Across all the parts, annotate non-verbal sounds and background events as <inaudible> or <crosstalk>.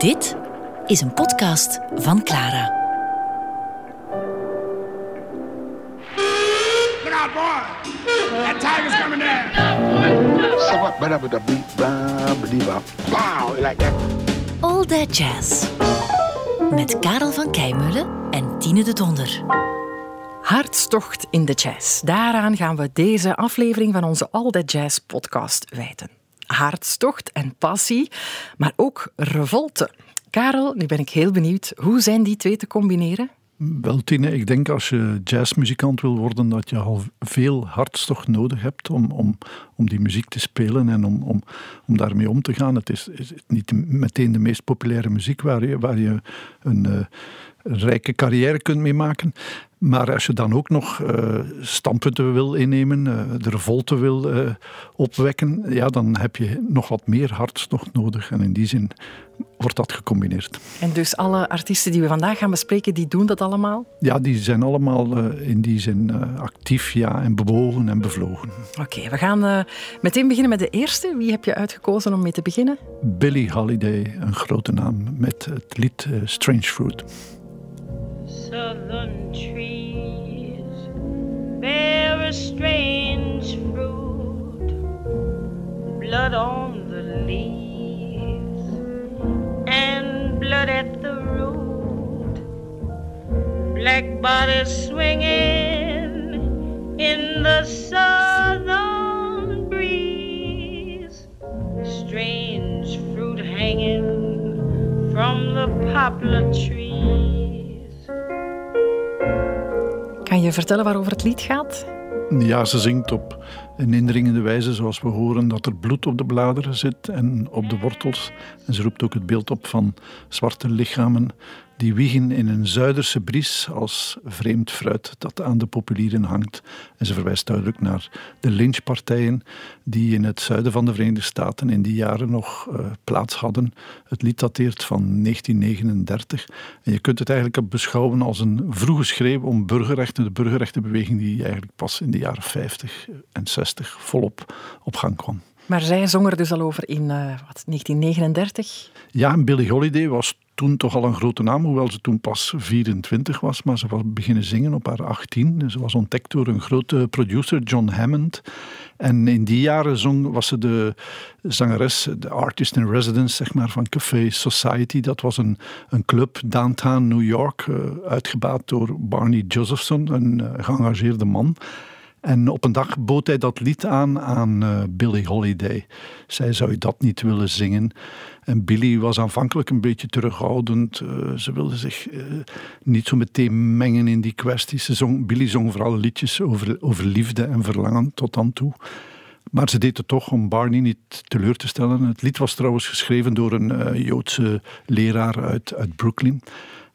Dit is een podcast van Clara. Look out, boy. That tiger's coming down. So what? But I beat, Wow, like that. All That Jazz. Met Karel van Keimullen en Tine de Donder. Hartstocht in de jazz. Daaraan gaan we deze aflevering van onze All That Jazz podcast wijten. Hartstocht en passie, maar ook revolte. Karel, nu ben ik heel benieuwd. Hoe zijn die twee te combineren? Wel, Tine, ik denk als je jazzmuzikant wil worden, dat je al veel hartstocht nodig hebt om, om, om die muziek te spelen en om, om, om daarmee om te gaan. Het is, is niet meteen de meest populaire muziek waar je, waar je een, uh, rijke carrière kunt mee maken. Maar als je dan ook nog uh, standpunten wil innemen, uh, de revolte wil uh, opwekken, ja, dan heb je nog wat meer hartstocht nodig. En in die zin wordt dat gecombineerd. En dus alle artiesten die we vandaag gaan bespreken, die doen dat allemaal? Ja, die zijn allemaal in die zin actief ja, en bewogen en bevlogen. Oké, we gaan meteen beginnen met de eerste. Wie heb je uitgekozen om mee te beginnen? Billie Holiday, een grote naam, met het lied Strange Fruit. Southern trees bear a strange fruit, blood on the leaves and blood at the root, black bodies swinging in the southern breeze, strange fruit hanging from the poplar tree. Kan je vertellen waarover het lied gaat? Ja, ze zingt op een indringende wijze, zoals we horen, dat er bloed op de bladeren zit en op de wortels. En ze roept ook het beeld op van zwarte lichamen die wiegen in een Zuiderse bries als vreemd fruit dat aan de populieren hangt. En ze verwijst duidelijk naar de lynchpartijen die in het zuiden van de Verenigde Staten in die jaren nog uh, plaats hadden. Het lied dateert van 1939. En je kunt het eigenlijk beschouwen als een vroege schreeuw om burgerrechten, de burgerrechtenbeweging die eigenlijk pas in de jaren 50 en 60 volop op gang kwam. Maar zij zong er dus al over in uh, wat, 1939? Ja, en Billie Holiday was toen toch al een grote naam, hoewel ze toen pas 24 was. Maar ze was beginnen zingen op haar 18. Ze was ontdekt door een grote producer, John Hammond. En in die jaren zong, was ze de zangeres, de artist in residence zeg maar, van Café Society. Dat was een, een club downtown New York, uh, uitgebaat door Barney Josephson, een uh, geëngageerde man. En op een dag bood hij dat lied aan aan uh, Billie Holiday. Zij zou je dat niet willen zingen. En Billie was aanvankelijk een beetje terughoudend. Uh, ze wilde zich uh, niet zo meteen mengen in die kwesties. Ze zong, Billie zong vooral liedjes over, over liefde en verlangen tot dan toe. Maar ze deed het toch om Barney niet teleur te stellen. Het lied was trouwens geschreven door een Joodse leraar uit, uit Brooklyn.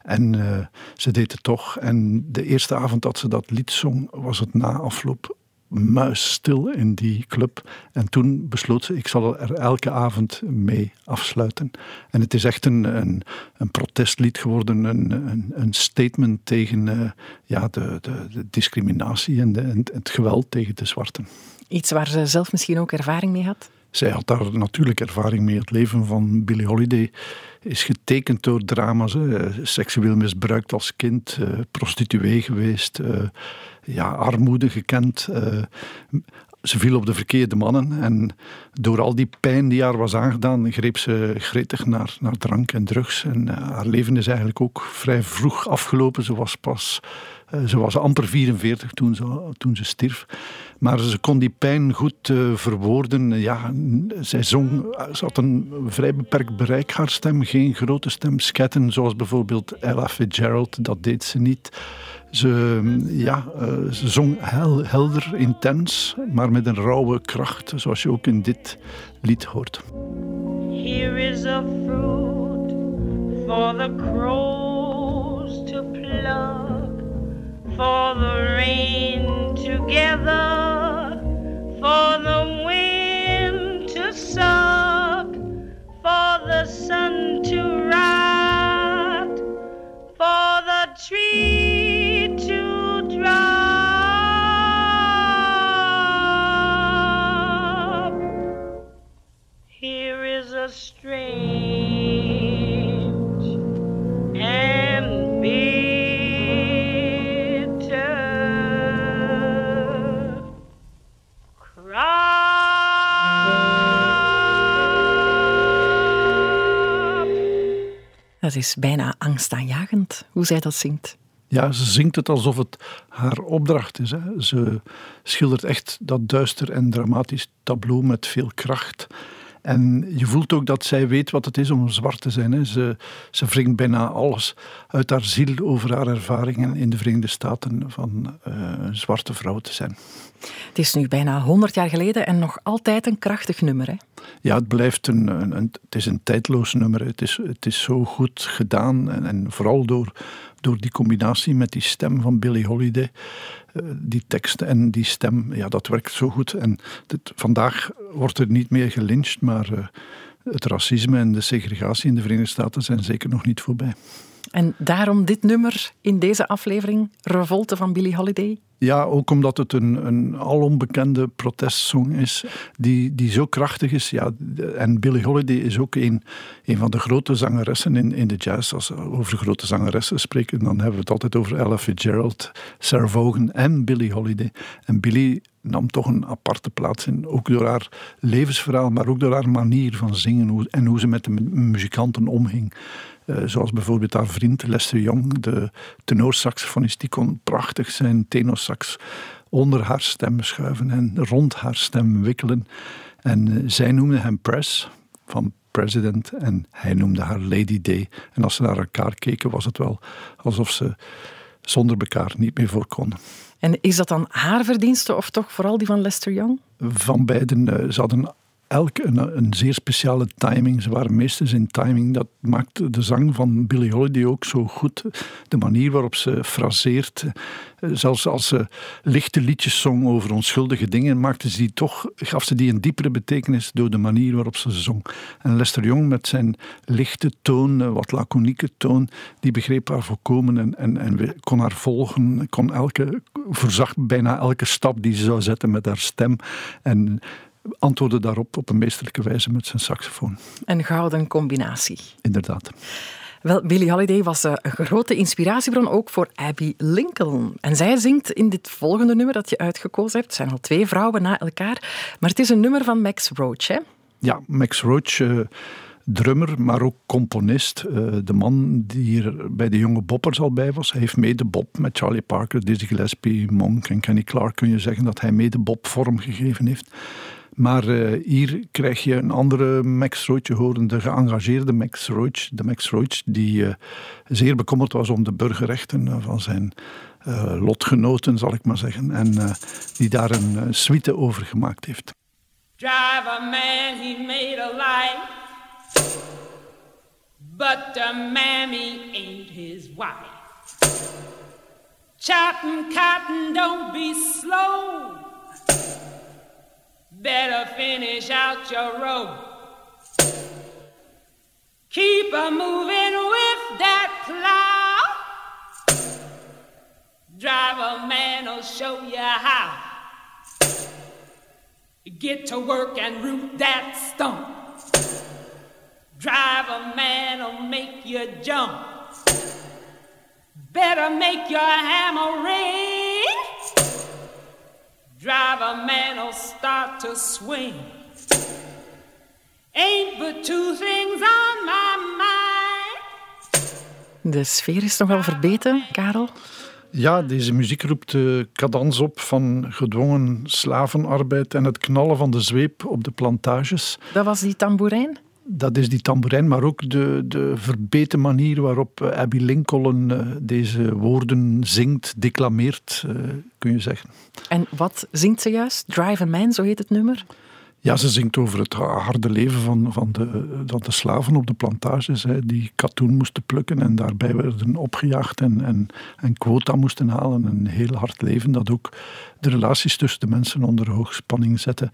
En uh, ze deed het toch. En de eerste avond dat ze dat lied zong, was het na afloop muisstil in die club. En toen besloot ze, ik zal er elke avond mee afsluiten. En het is echt een, een, een protestlied geworden, een, een, een statement tegen uh, ja, de, de, de, discriminatie en, de, en het geweld tegen de zwarten. Iets waar ze zelf misschien ook ervaring mee had? Zij had daar natuurlijk ervaring mee. Het leven van Billie Holiday is getekend door drama's. Seksueel misbruikt als kind, uh, prostituee geweest, uh, ja, armoede gekend. Ze viel op de verkeerde mannen en door al die pijn die haar was aangedaan, greep ze gretig naar, naar drank en drugs. En haar leven is eigenlijk ook vrij vroeg afgelopen. Ze was pas ze was amper 44 toen ze, toen ze stierf. Maar ze kon die pijn goed uh, verwoorden. Ja, zij zong, ze had een vrij beperkt bereik, haar stem. Geen grote stem. Sketten, zoals bijvoorbeeld Ella Fitzgerald, dat deed ze niet. Ze, ja, uh, ze zong hel, helder, intens, maar met een rauwe kracht, zoals je ook in dit lied hoort. Here is a fruit for the crows to pluck, for the rain to gather, for the wind to suck, for the sun to rot, for the tree Dat is bijna angstaanjagend, hoe zij dat zingt. Ja, ze zingt het alsof het haar opdracht is. Hè. Ze schildert echt dat duister en dramatisch tableau met veel kracht. En je voelt ook dat zij weet wat het is om zwart te zijn. Hè. Ze, ze wringt bijna alles uit haar ziel over haar ervaringen in de Verenigde Staten van uh, een zwarte vrouw te zijn. Het is nu bijna 100 jaar geleden en nog altijd een krachtig nummer. Hè? Ja, het blijft een, een, een, het is een tijdloos nummer. Het is, het is zo goed gedaan en, en vooral door, door die combinatie met die stem van Billie Holiday. Eh, die tekst en die stem, ja, dat werkt zo goed. En vandaag wordt er niet meer gelyncht, maar uh, het racisme en de segregatie in de Verenigde Staten zijn zeker nog niet voorbij. En daarom dit nummer in deze aflevering, Revolte van Billie Holiday? Ja, ook omdat het een, een alonbekende protestsong is, die, die zo krachtig is. Ja, en Billie Holiday is ook een, een van de grote zangeressen in, in de jazz. Als we over grote zangeressen spreken, dan hebben we het altijd over Ella Fitzgerald, Sarah Vaughan en Billie Holiday. En Billie nam toch een aparte plaats in, ook door haar levensverhaal, maar ook door haar manier van zingen en hoe ze met de muzikanten omging. Uh, zoals bijvoorbeeld haar vriend Lester Young, de tenorsaxofonist, die kon prachtig zijn tenorsax onder haar stem schuiven en rond haar stem wikkelen. En uh, zij noemde hem Press, van president, en hij noemde haar Lady Day. En als ze naar elkaar keken, was het wel alsof ze zonder elkaar niet meer voor konden. En is dat dan haar verdienste of toch vooral die van Lester Young? Van beiden. Uh, ze hadden elk een, zeer speciale timing. Ze waren meesters in timing. Dat maakt de zang van Billie Holiday ook zo goed. De manier waarop ze fraseert. Eh, zelfs als ze lichte liedjes zong over onschuldige dingen, maakte ze die toch, gaf ze die een diepere betekenis door de manier waarop ze zong. En Lester Young met zijn lichte toon, eh, wat laconieke toon, die begreep haar volkomen en, en, en kon haar volgen, kon elke, voorzag bijna elke stap die ze zou zetten met haar stem. En antwoordde daarop op een meesterlijke wijze met zijn saxofoon. Een gouden combinatie. Inderdaad. Wel, Billie Holiday was eh, een grote inspiratiebron ook voor Abby Lincoln. En zij zingt in dit volgende nummer dat je uitgekozen hebt. Het zijn al twee vrouwen na elkaar. Maar het is een nummer van Max Roach, hè? Ja, Max Roach... Uh, drummer, maar ook componist. Uh, de man die er bij de jonge boppers al bij was. Hij heeft mede Bob met Charlie Parker, Dizzy Gillespie, Monk en Kenny Clark. Kun je zeggen dat hij mede Bob vorm gegeven heeft. Maar uh, hier krijg je een andere Max Roach, horen de geëngageerde Max Roach, de Max Roach die uh, zeer bekommerd was om de burgerrechten van zijn uh, lotgenoten, zal ik maar zeggen, en die daar een suite over gemaakt heeft. Drive a man, he made a life, but the mammy ain't his wife. Chopping cotton, don't be slow. Better finish out your row. Keep a moving with that plow. Driver man will show you how. Get to work and root that stump. Driver man will make you jump. Better make your hammer ring drive a man start to swing. Ain't but two things on my mind. De sfeer is nog wel verbeterd, Karel? Ja, deze muziek roept de cadans op van gedwongen slavenarbeid en het knallen van de zweep op de plantages. Dat was die tamboerijn? Dat is die tamboerijn, maar ook de, de verbeten manier waarop eh, Abby Lincoln eh, deze woorden zingt, declameert, eh, kun je zeggen. En wat zingt ze juist? Drive a Man, zo heet het nummer? Ja, ze zingt over het harde leven van, van, de, van de slaven op de plantages, hè, die katoen moesten plukken en daarbij werden opgejaagd en, en, en quota moesten halen. Een heel hard leven dat ook de relaties tussen de mensen onder hoogspanning zette.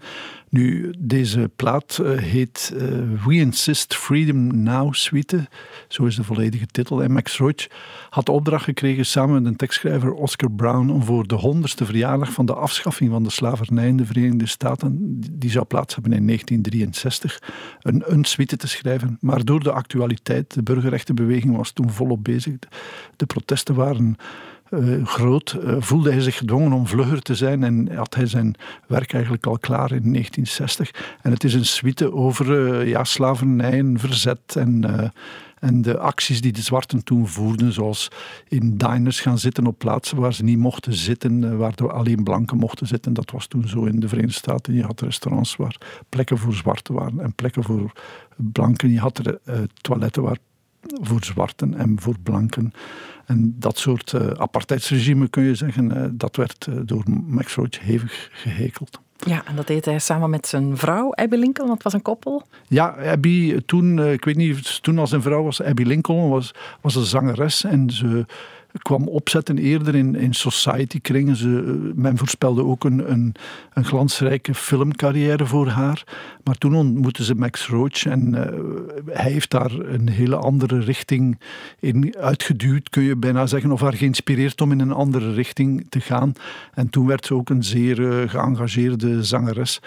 Nu, deze plaat eh, heet uh, We Insist Freedom Now Suite, zo is de volledige titel. En Max Roach had de opdracht gekregen samen met een tekstschrijver Oscar Brown om voor de honderdste verjaardag van de afschaffing van de slavernij in de Verenigde Staten, die zou plaats hebben in 1963, een, een suite te schrijven. Maar door de actualiteit, de burgerrechtenbeweging was toen volop bezig. De protesten waren eh, groot, eh, voelde hij zich gedwongen om vlugger te zijn en had hij zijn werk eigenlijk al klaar in 1960. En het is een suite over eh, ja, slavernij en verzet en, en de acties die de zwarten toen voerden, zoals in diners gaan zitten op plaatsen waar ze niet mochten zitten, eh, waar alleen blanken mochten zitten. Dat was toen zo in de Verenigde Staten. Je had restaurants waar plekken voor zwarten waren en plekken voor blanken. Je had er eh, toiletten waar voor zwarten en voor blanken. En dat soort eh, apartheidsregime, kun je zeggen, dat werd door Max Roach hevig gehekeld. Ja, en dat deed hij samen met zijn vrouw, Abby Lincoln, want het was een koppel. Ja, Abby, toen, eh, ik weet niet of het toen al zijn vrouw was, Abby Lincoln was, was een zangeres en ze kwam opzetten eerder in, in society-kringen. Eh, men voorspelde ook een, een, een glansrijke filmcarrière voor haar. Maar toen ontmoette ze Max Roach en eh, hij heeft daar een hele andere richting in uitgeduwd, kun je bijna zeggen, of haar geïnspireerd om in een andere richting te gaan. En toen werd ze ook een zeer eh, geëngageerde zangeres.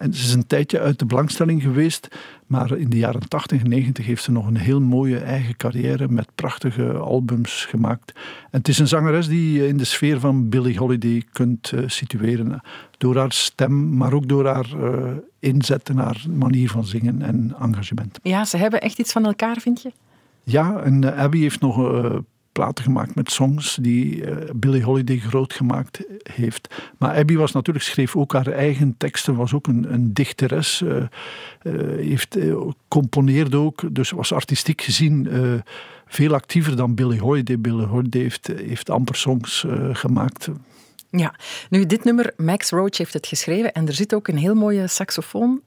En ze is een tijdje uit de belangstelling geweest, maar in de jaren 80 en 90 heeft ze nog een heel mooie eigen carrière met prachtige albums gemaakt. En het is een zangeres die je in de sfeer van Billie Holiday kunt eh, situeren. Door haar stem, maar ook door haar eh, inzet en haar manier van zingen en engagement. Ja, ze hebben echt iets van elkaar, vind je? Ja, en eh, Abby heeft nog platen gemaakt met songs die eh, Billie Holiday groot gemaakt heeft. Maar Abby was natuurlijk, schreef ook haar eigen teksten, was ook een, een dichteres, eh, heeft, componeerde ook, dus was artistiek gezien veel actiever dan Billie Holiday. Billie Holiday heeft, heeft amper songs gemaakt. Ja. Nu, dit nummer, Max Roach heeft het geschreven en er zit ook een heel mooie saxofoon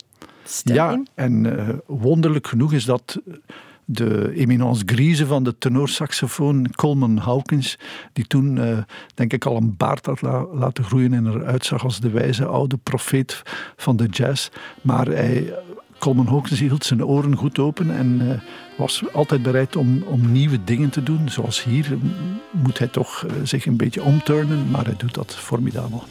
Ja, in. en wonderlijk genoeg is dat de eminence grise van de tenorsaxofoon Coleman Hawkins, die toen eh, denk ik al een baard had la- laten groeien en eruit zag als de wijze oude profeet van de jazz. Maar hij, Coleman Hawkins hield zijn oren goed open en eh, was altijd bereid om, om nieuwe dingen te doen. Zoals hier moet hij toch eh, zich een beetje omturnen, maar hij doet dat formidabel.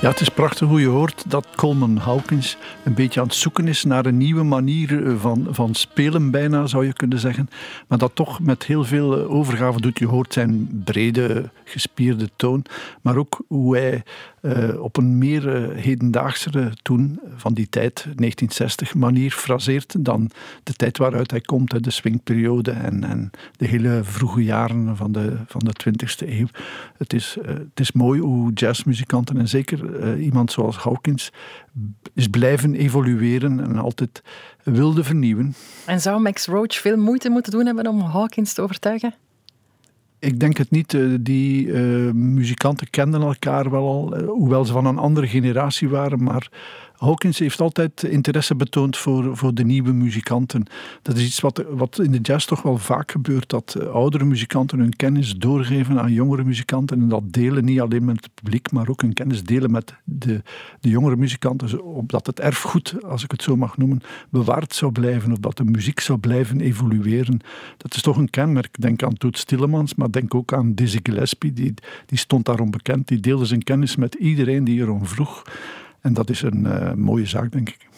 Ja, het is prachtig hoe je hoort dat Coleman Hawkins een beetje aan het zoeken is naar een nieuwe manier eh, van, van spelen, bijna zou je kunnen zeggen. Maar dat toch met heel veel eh, overgave doet. Je hoort zijn brede, gespierde toon, maar ook hoe hij eh, op een meer eh, hedendaagse toen, van die tijd, 1960, manier fraseert dan de tijd waaruit hij komt, de swingperiode en, en de hele vroege jaren van de, van de 20e eeuw. Het is, eh, het is mooi hoe jazzmuzikanten, en zeker iemand zoals Hawkins, is blijven evolueren en altijd wilde vernieuwen. En zou Max Roach veel moeite moeten doen hebben om Hawkins te overtuigen? Ik denk het niet. eh, Die eh, muzikanten kenden elkaar wel al, eh, hoewel ze van een andere generatie waren. Maar Hawkins heeft altijd interesse betoond voor, voor de nieuwe muzikanten. Dat is iets wat, wat in de jazz toch wel vaak gebeurt. Dat eh, oudere muzikanten hun kennis doorgeven aan jongere muzikanten. En dat delen niet alleen met het publiek, maar ook hun kennis delen met de, de jongere muzikanten. zo- Opdat het erfgoed, als ik het zo mag noemen, bewaard zou blijven. Of dat de muziek zou blijven evolueren. Dat is toch een kenmerk. Denk aan Toet Stillemans, maar denk ook aan Dizzy Gillespie. Die, die stond daarom bekend. Die deelde zijn kennis met iedereen die erom vroeg. En dat is een eh, mooie zaak, denk ik.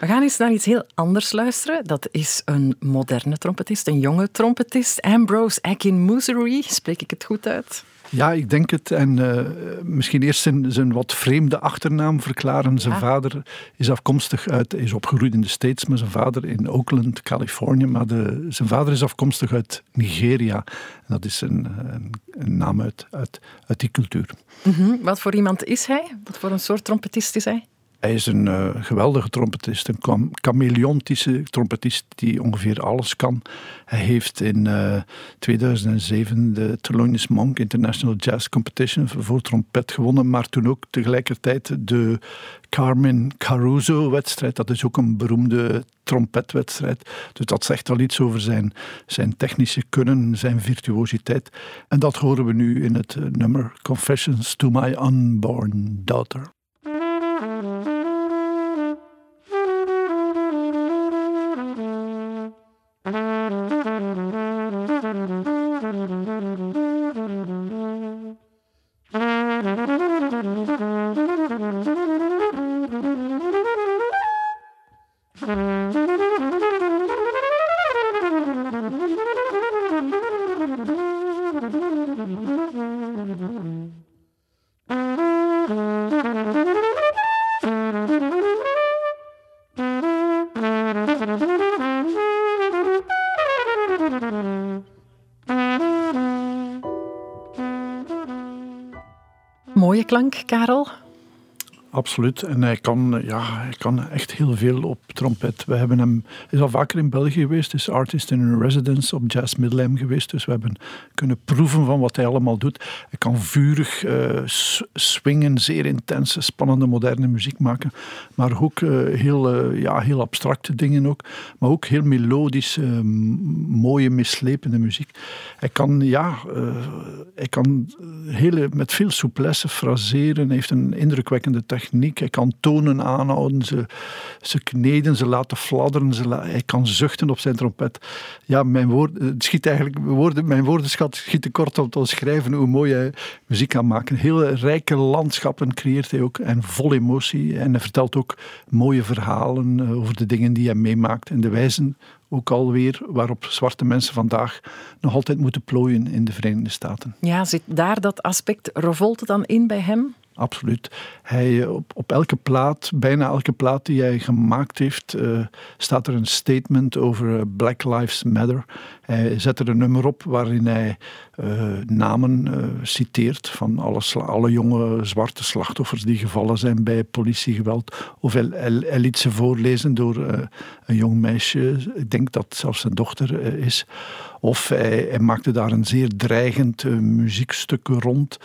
We gaan eens naar iets heel anders luisteren. Dat is een moderne trompetist, een jonge trompetist. Ambrose Akin-Musery, spreek ik het goed uit? Ja, ik denk het. En eh, misschien eerst zijn, zijn wat vreemde achternaam verklaren. Zijn Ah. vader is afkomstig uit, is opgegroeid in de States, maar zijn vader in Oakland, Californië. Maar de, zijn vader is afkomstig uit Nigeria. En dat is een, een, een naam uit, uit, uit die cultuur. Mhm. Wat voor iemand is hij? Wat voor een soort trompetist is hij? Hij is een uh, geweldige trompetist, een chameleontische trompetist die ongeveer alles kan. Hij heeft in uh, 2007 de Thelonious Monk International Jazz Competition voor trompet gewonnen, maar toen ook tegelijkertijd de Carmen Caruso-wedstrijd. Dat is ook een beroemde trompetwedstrijd. Dus dat zegt wel iets over zijn, zijn technische kunnen, zijn virtuositeit. En dat horen we nu in het nummer Confessions to My Unborn Daughter. Klank, Karel. Absoluut. En hij kan, ja, hij kan echt heel veel op trompet. We hebben hem, is al vaker in België geweest, is artist in residence op Jazz Middelheim geweest. Dus we hebben kunnen proeven van wat hij allemaal doet. Hij kan vurig uh, swingen, zeer intense, spannende, moderne muziek maken. Maar ook uh, heel, uh, ja, heel abstracte dingen ook. Maar ook heel melodische, mooie, mislepende muziek. Hij kan, ja, hij kan hele, met veel souplesse fraseren. Hij heeft een indrukwekkende techniek Hij kan tonen aanhouden, ze, ze kneden, ze laten fladderen, ze hij kan zuchten op zijn trompet. Ja, mijn, woord, het schiet eigenlijk, woorden, mijn woordenschat schiet te kort om te schrijven hoe mooi hij muziek kan maken. Heel rijke landschappen creëert hij ook en vol emotie. En hij vertelt ook mooie verhalen eh, over de dingen die hij meemaakt en de wijzen ook alweer waarop zwarte mensen vandaag nog altijd moeten plooien in de Verenigde Staten. Ja, zit daar dat aspect revolte dan in bij hem? Absoluut. Hij, eh, op, op elke plaat, bijna elke plaat die hij gemaakt heeft, uh, staat er een statement over eh, Black Lives Matter. Hij zet er een nummer op waarin hij namen citeert van alle, alle, jonge zwarte slachtoffers die gevallen zijn bij politiegeweld. Of hij, liet ze voorlezen door een jong meisje, ik denk dat zelfs zijn dochter is. Of hij, hij, maakte daar een zeer dreigend muziekstuk rond.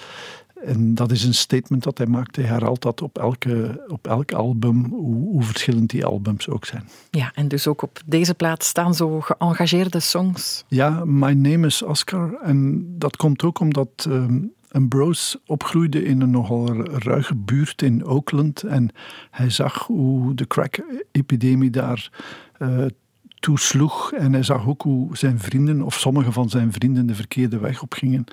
En dat is een statement dat hij maakt. Hij herhaalt dat op, elke, op elk album, hoe, hoe, verschillend die albums ook zijn. Ja, en dus ook op deze plaat staan zo geëngageerde songs. Ja, My Name is Oscar. En dat komt ook omdat um, Ambrose opgroeide in een nogal ruige buurt in Oakland. En hij zag hoe de crack-epidemie daar uh, toesloeg. En hij zag ook hoe zijn vrienden, of sommige van zijn vrienden, de verkeerde weg op gingen.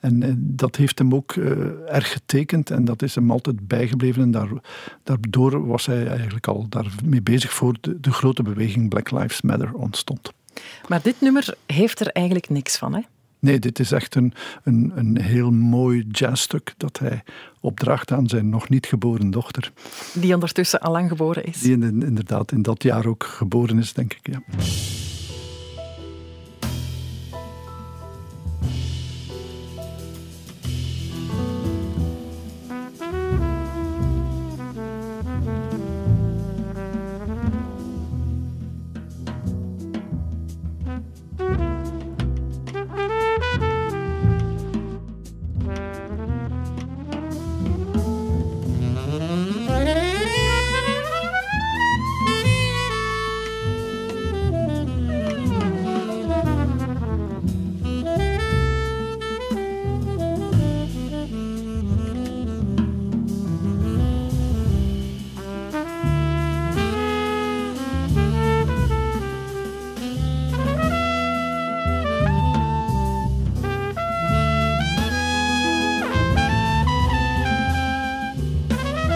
En, dat heeft hem ook uh, erg getekend en dat is hem altijd bijgebleven. En daar, daardoor was hij eigenlijk al daarmee bezig voor de, de grote beweging Black Lives Matter ontstond. Maar dit nummer heeft er eigenlijk niks van, hè? Nee, dit is echt een, een, een heel mooi jazzstuk dat hij opdracht aan zijn nog niet geboren dochter. Die ondertussen al lang geboren is. Die inderdaad in dat jaar ook geboren is, denk ik, ja.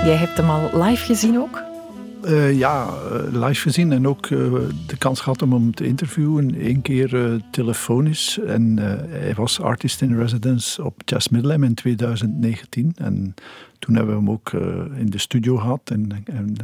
Jij hebt hem al live gezien ook? Uh, ja, eh, live gezien en ook uh, de kans gehad om hem te interviewen. Eén keer telefonisch. En hij was artist in residence op Jazz Middelheim in 2019. En toen hebben we hem ook in de studio gehad en, en,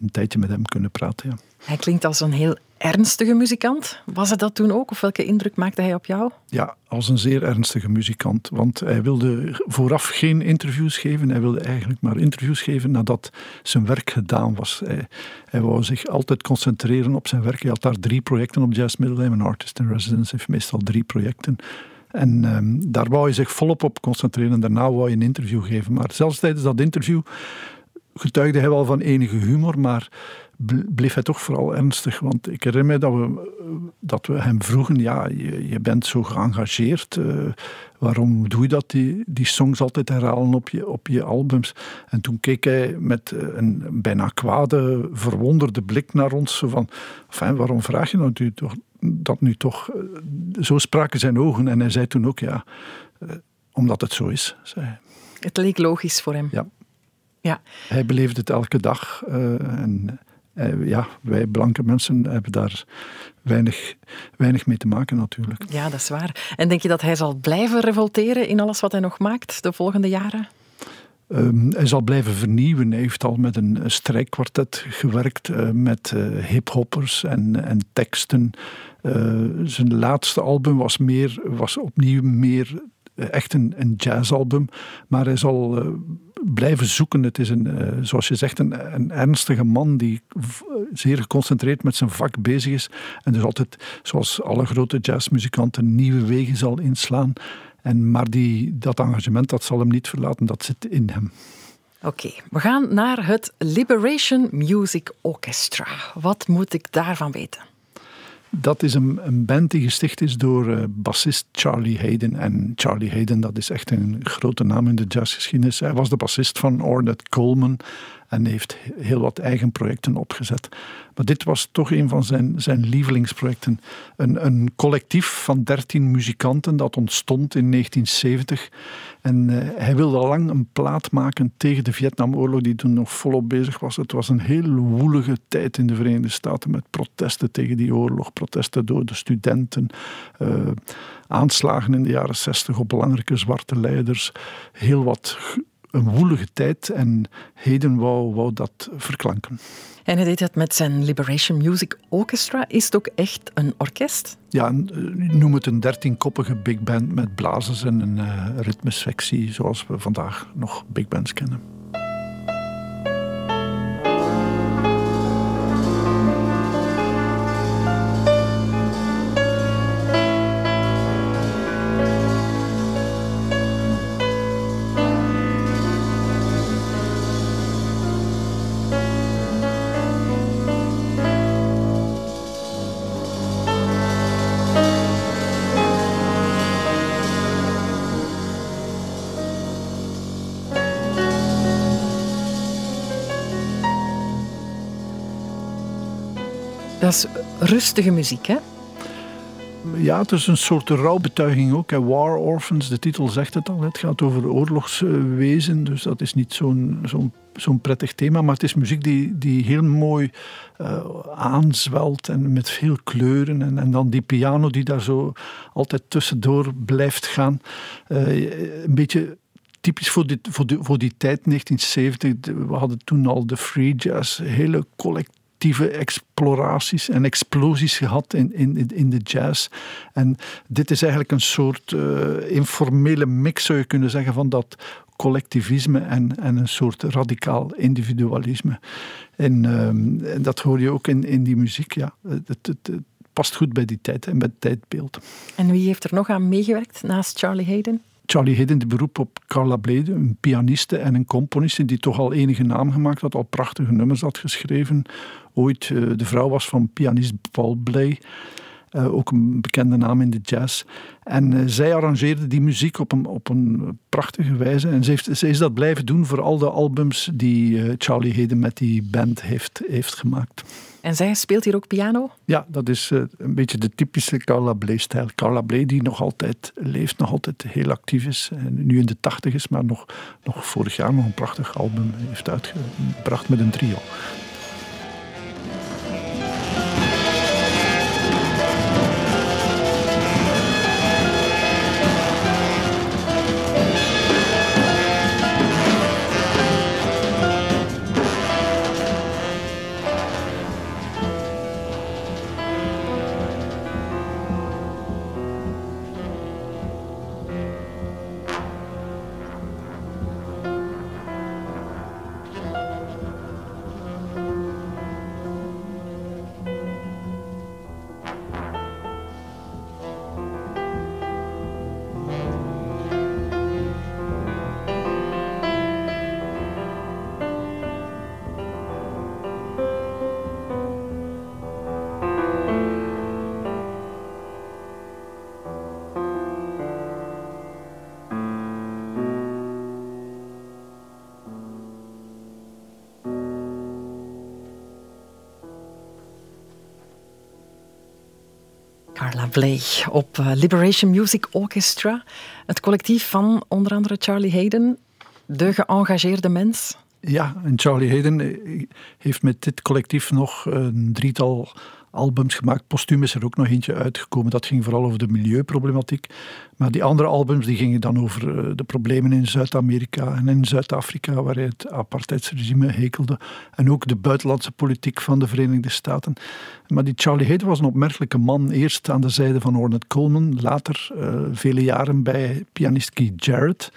een tijdje met hem kunnen praten. Ja. Hij klinkt als een heel ernstige muzikant. Was het dat toen ook? Of welke indruk maakte hij op jou? Ja, als een zeer ernstige muzikant. Want hij wilde vooraf geen interviews geven. Hij wilde eigenlijk maar interviews geven nadat zijn werk gedaan was. Hij, hij wou zich altijd concentreren op zijn werk. Hij had daar drie projecten op Jazz Middelheim. Een artist in residence heeft meestal drie projecten. En ehm, daar wou hij zich volop op concentreren. Daarna wou hij een interview geven. Maar zelfs tijdens dat interview getuigde hij wel van enige humor, maar bleef hij toch vooral ernstig. Want ik herinner me dat we, dat we hem vroegen, ja, je, je bent zo geëngageerd, uh, waarom doe je dat, die, die songs altijd herhalen op je, op je albums? En toen keek hij met een bijna kwade, verwonderde blik naar ons, van, waarom vraag je dat nu toch? Dat nu toch? Zo spraken zijn ogen en hij zei toen ook, ja, omdat het zo is, zei hij. Het leek logisch voor hem. Ja. Ja. Hij beleefde het elke dag. Uh, en uh, ja, wij blanke mensen hebben daar weinig, weinig mee te maken natuurlijk. Ja, dat is waar. En denk je dat hij zal blijven revolteren in alles wat hij nog maakt de volgende jaren? Um, hij zal blijven vernieuwen. Hij heeft al met een strijkkwartet gewerkt, uh, met uh, hiphoppers en, en teksten. Uh, zijn laatste album was, meer, was opnieuw meer echt een, een jazzalbum. Maar hij zal blijven zoeken. Het is een, uh, zoals je zegt, een, een ernstige man die zeer geconcentreerd met zijn vak bezig is. En dus altijd, zoals alle grote jazzmuzikanten, nieuwe wegen zal inslaan. En, maar die, dat engagement dat zal hem niet verlaten, dat zit in hem. Oké, we gaan naar het Liberation Music Orchestra. Wat moet ik daarvan weten? Dat is een, een band die gesticht is door uh, bassist Charlie Hayden. En Charlie Hayden, dat is echt een grote naam in de jazzgeschiedenis. Hij was de bassist van Ornette Coleman en heeft heel wat eigen projecten opgezet. Maar dit was toch een van zijn, zijn lievelingsprojecten. Een, een collectief van dertien muzikanten dat ontstond in 1970. En uh, hij wilde al lang een plaat maken tegen de Vietnamoorlog, die toen nog volop bezig was. Het was een heel woelige tijd in de Verenigde Staten met protesten tegen die oorlog, protesten door de studenten, uh, aanslagen in de jaren 60 op belangrijke zwarte leiders, heel wat een woelige tijd en Hayden wou, wou dat verklanken. En hij deed dat met zijn Liberation Music Orchestra. Is het ook echt een orkest? Ja, noem het een dertienkoppige big band met blazers en een uh, ritmesectie, zoals we vandaag nog big bands kennen. Dat is rustige muziek, hè? Ja, het is een soort rouwbetuiging ook. War Orphans, de titel zegt het al. Het gaat over oorlogswezen, dus dat is niet zo'n zo'n prettig thema. Maar het is muziek die, die heel mooi uh, aanzwelt en met veel kleuren. En, en dan die piano die daar zo altijd tussendoor blijft gaan. Uh, een beetje typisch voor, voor, die, voor die tijd, 1970. We hadden toen al de free jazz, hele collectieve exploraties en explosies gehad in, in, in de jazz. En dit is eigenlijk een soort uh, informele mix, zou je kunnen zeggen, van dat collectivisme en, en een soort radicaal individualisme. En, um, en dat hoor je ook in, in die muziek, ja. Het, het, het, past goed bij die tijd en bij het tijdbeeld. En wie heeft er nog aan meegewerkt naast Charlie Hayden? Charlie Hayden de beroep op Carla Blede, een pianiste en een componiste die toch al enige naam gemaakt had, al prachtige nummers had geschreven. Ooit uh, de vrouw was van pianist Paul Bley. Uh, ook een bekende naam in de jazz. En uh, zij arrangeerde die muziek op een, op een prachtige wijze. En ze, heeft, ze is dat blijven doen voor al de albums die uh, Charlie Hayden met die band heeft, heeft gemaakt. En zij speelt hier ook piano? Ja, dat is een beetje de typische Carla Bley-stijl. Carla Bley die nog altijd leeft, nog altijd heel actief is. En nu in de tachtig is, maar nog, nog vorig jaar nog een prachtig album heeft uitgebracht met een trio. Carla Bley op eh, Liberation Music Orchestra. Het collectief van onder andere Charlie Hayden, de geëngageerde mens. Ja, en Charlie Hayden eh, heeft met dit collectief nog een drietal albums gemaakt. Postuum is er ook nog eentje uitgekomen. Dat ging vooral over de milieuproblematiek. Maar die andere albums die gingen dan over eh, de problemen in Zuid-Amerika en in Zuid-Afrika, waar hij het apartheidsregime hekelde. En ook de buitenlandse politiek van de Verenigde Staten. Maar die Charlie Hayden was een opmerkelijke man. Eerst aan de zijde van Ornette Coleman, later uh, vele jaren bij pianist Keith Jarrett.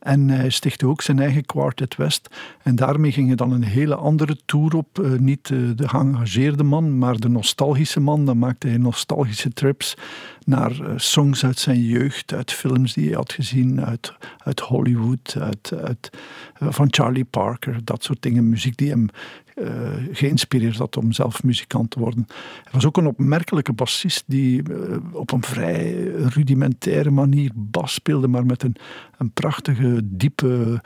En hij stichtte ook zijn eigen Quartet West. En daarmee ging hij dan een hele andere tour op. Uh, niet uh, de geëngageerde man, maar de nostalgische man. Dan maakte hij nostalgische trips naar uh, songs uit zijn jeugd, uit films die hij had gezien, uit, uit Hollywood, uit, uit van Charlie Parker. Dat soort dingen, muziek die hem uh, geïnspireerd had om zelf muzikant te worden. Hij was ook een opmerkelijke bassist die uh, op een vrij rudimentaire manier bas speelde, maar met een, een prachtige, diepe,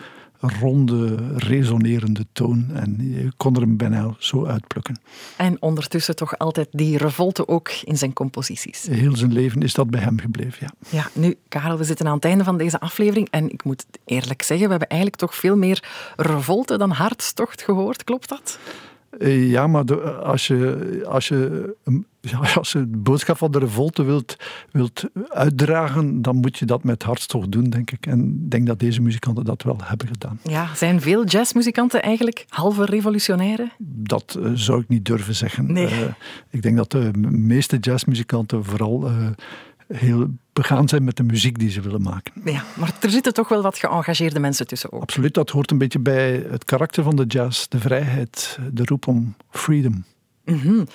ronde, resonerende toon. En je kon er hem bijna zo uitplukken. En ondertussen toch altijd die revolte ook in zijn composities. Heel zijn leven is dat bij hem gebleven, ja. Ja, nu, Karel, we zitten aan het einde van deze aflevering en ik moet eerlijk zeggen, we hebben eigenlijk toch veel meer revolte dan hartstocht gehoord. Klopt dat? Ja, maar de, als, je, als, je, <laughs> als je de boodschap van de revolte wilt, wilt uitdragen, dan moet je dat met hartstocht doen, denk ik. En ik denk dat deze muzikanten dat wel hebben gedaan. Ja, zijn veel jazzmuzikanten eigenlijk halve revolutionaire? Dat uh, zou ik niet durven zeggen. Nee. Uh, ik denk dat de meeste jazzmuzikanten vooral... Uh, heel begaan zijn met de muziek die ze willen maken. Ja, maar er zitten toch wel wat geëngageerde mensen tussen ook. Absoluut, dat hoort een beetje bij het karakter van de jazz. De vrijheid, de roep om freedom. Mm -hmm.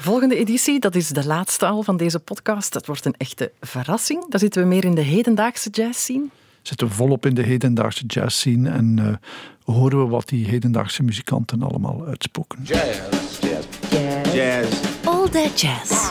Volgende editie, dat is de laatste al van deze podcast. Dat wordt een echte verrassing. Daar zitten we meer in de hedendaagse jazz scene. Zitten we volop in de hedendaagse jazz scene en uh, horen we wat die hedendaagse muzikanten allemaal uitspoken. Jazz, jazz, jazz. jazz. All that jazz.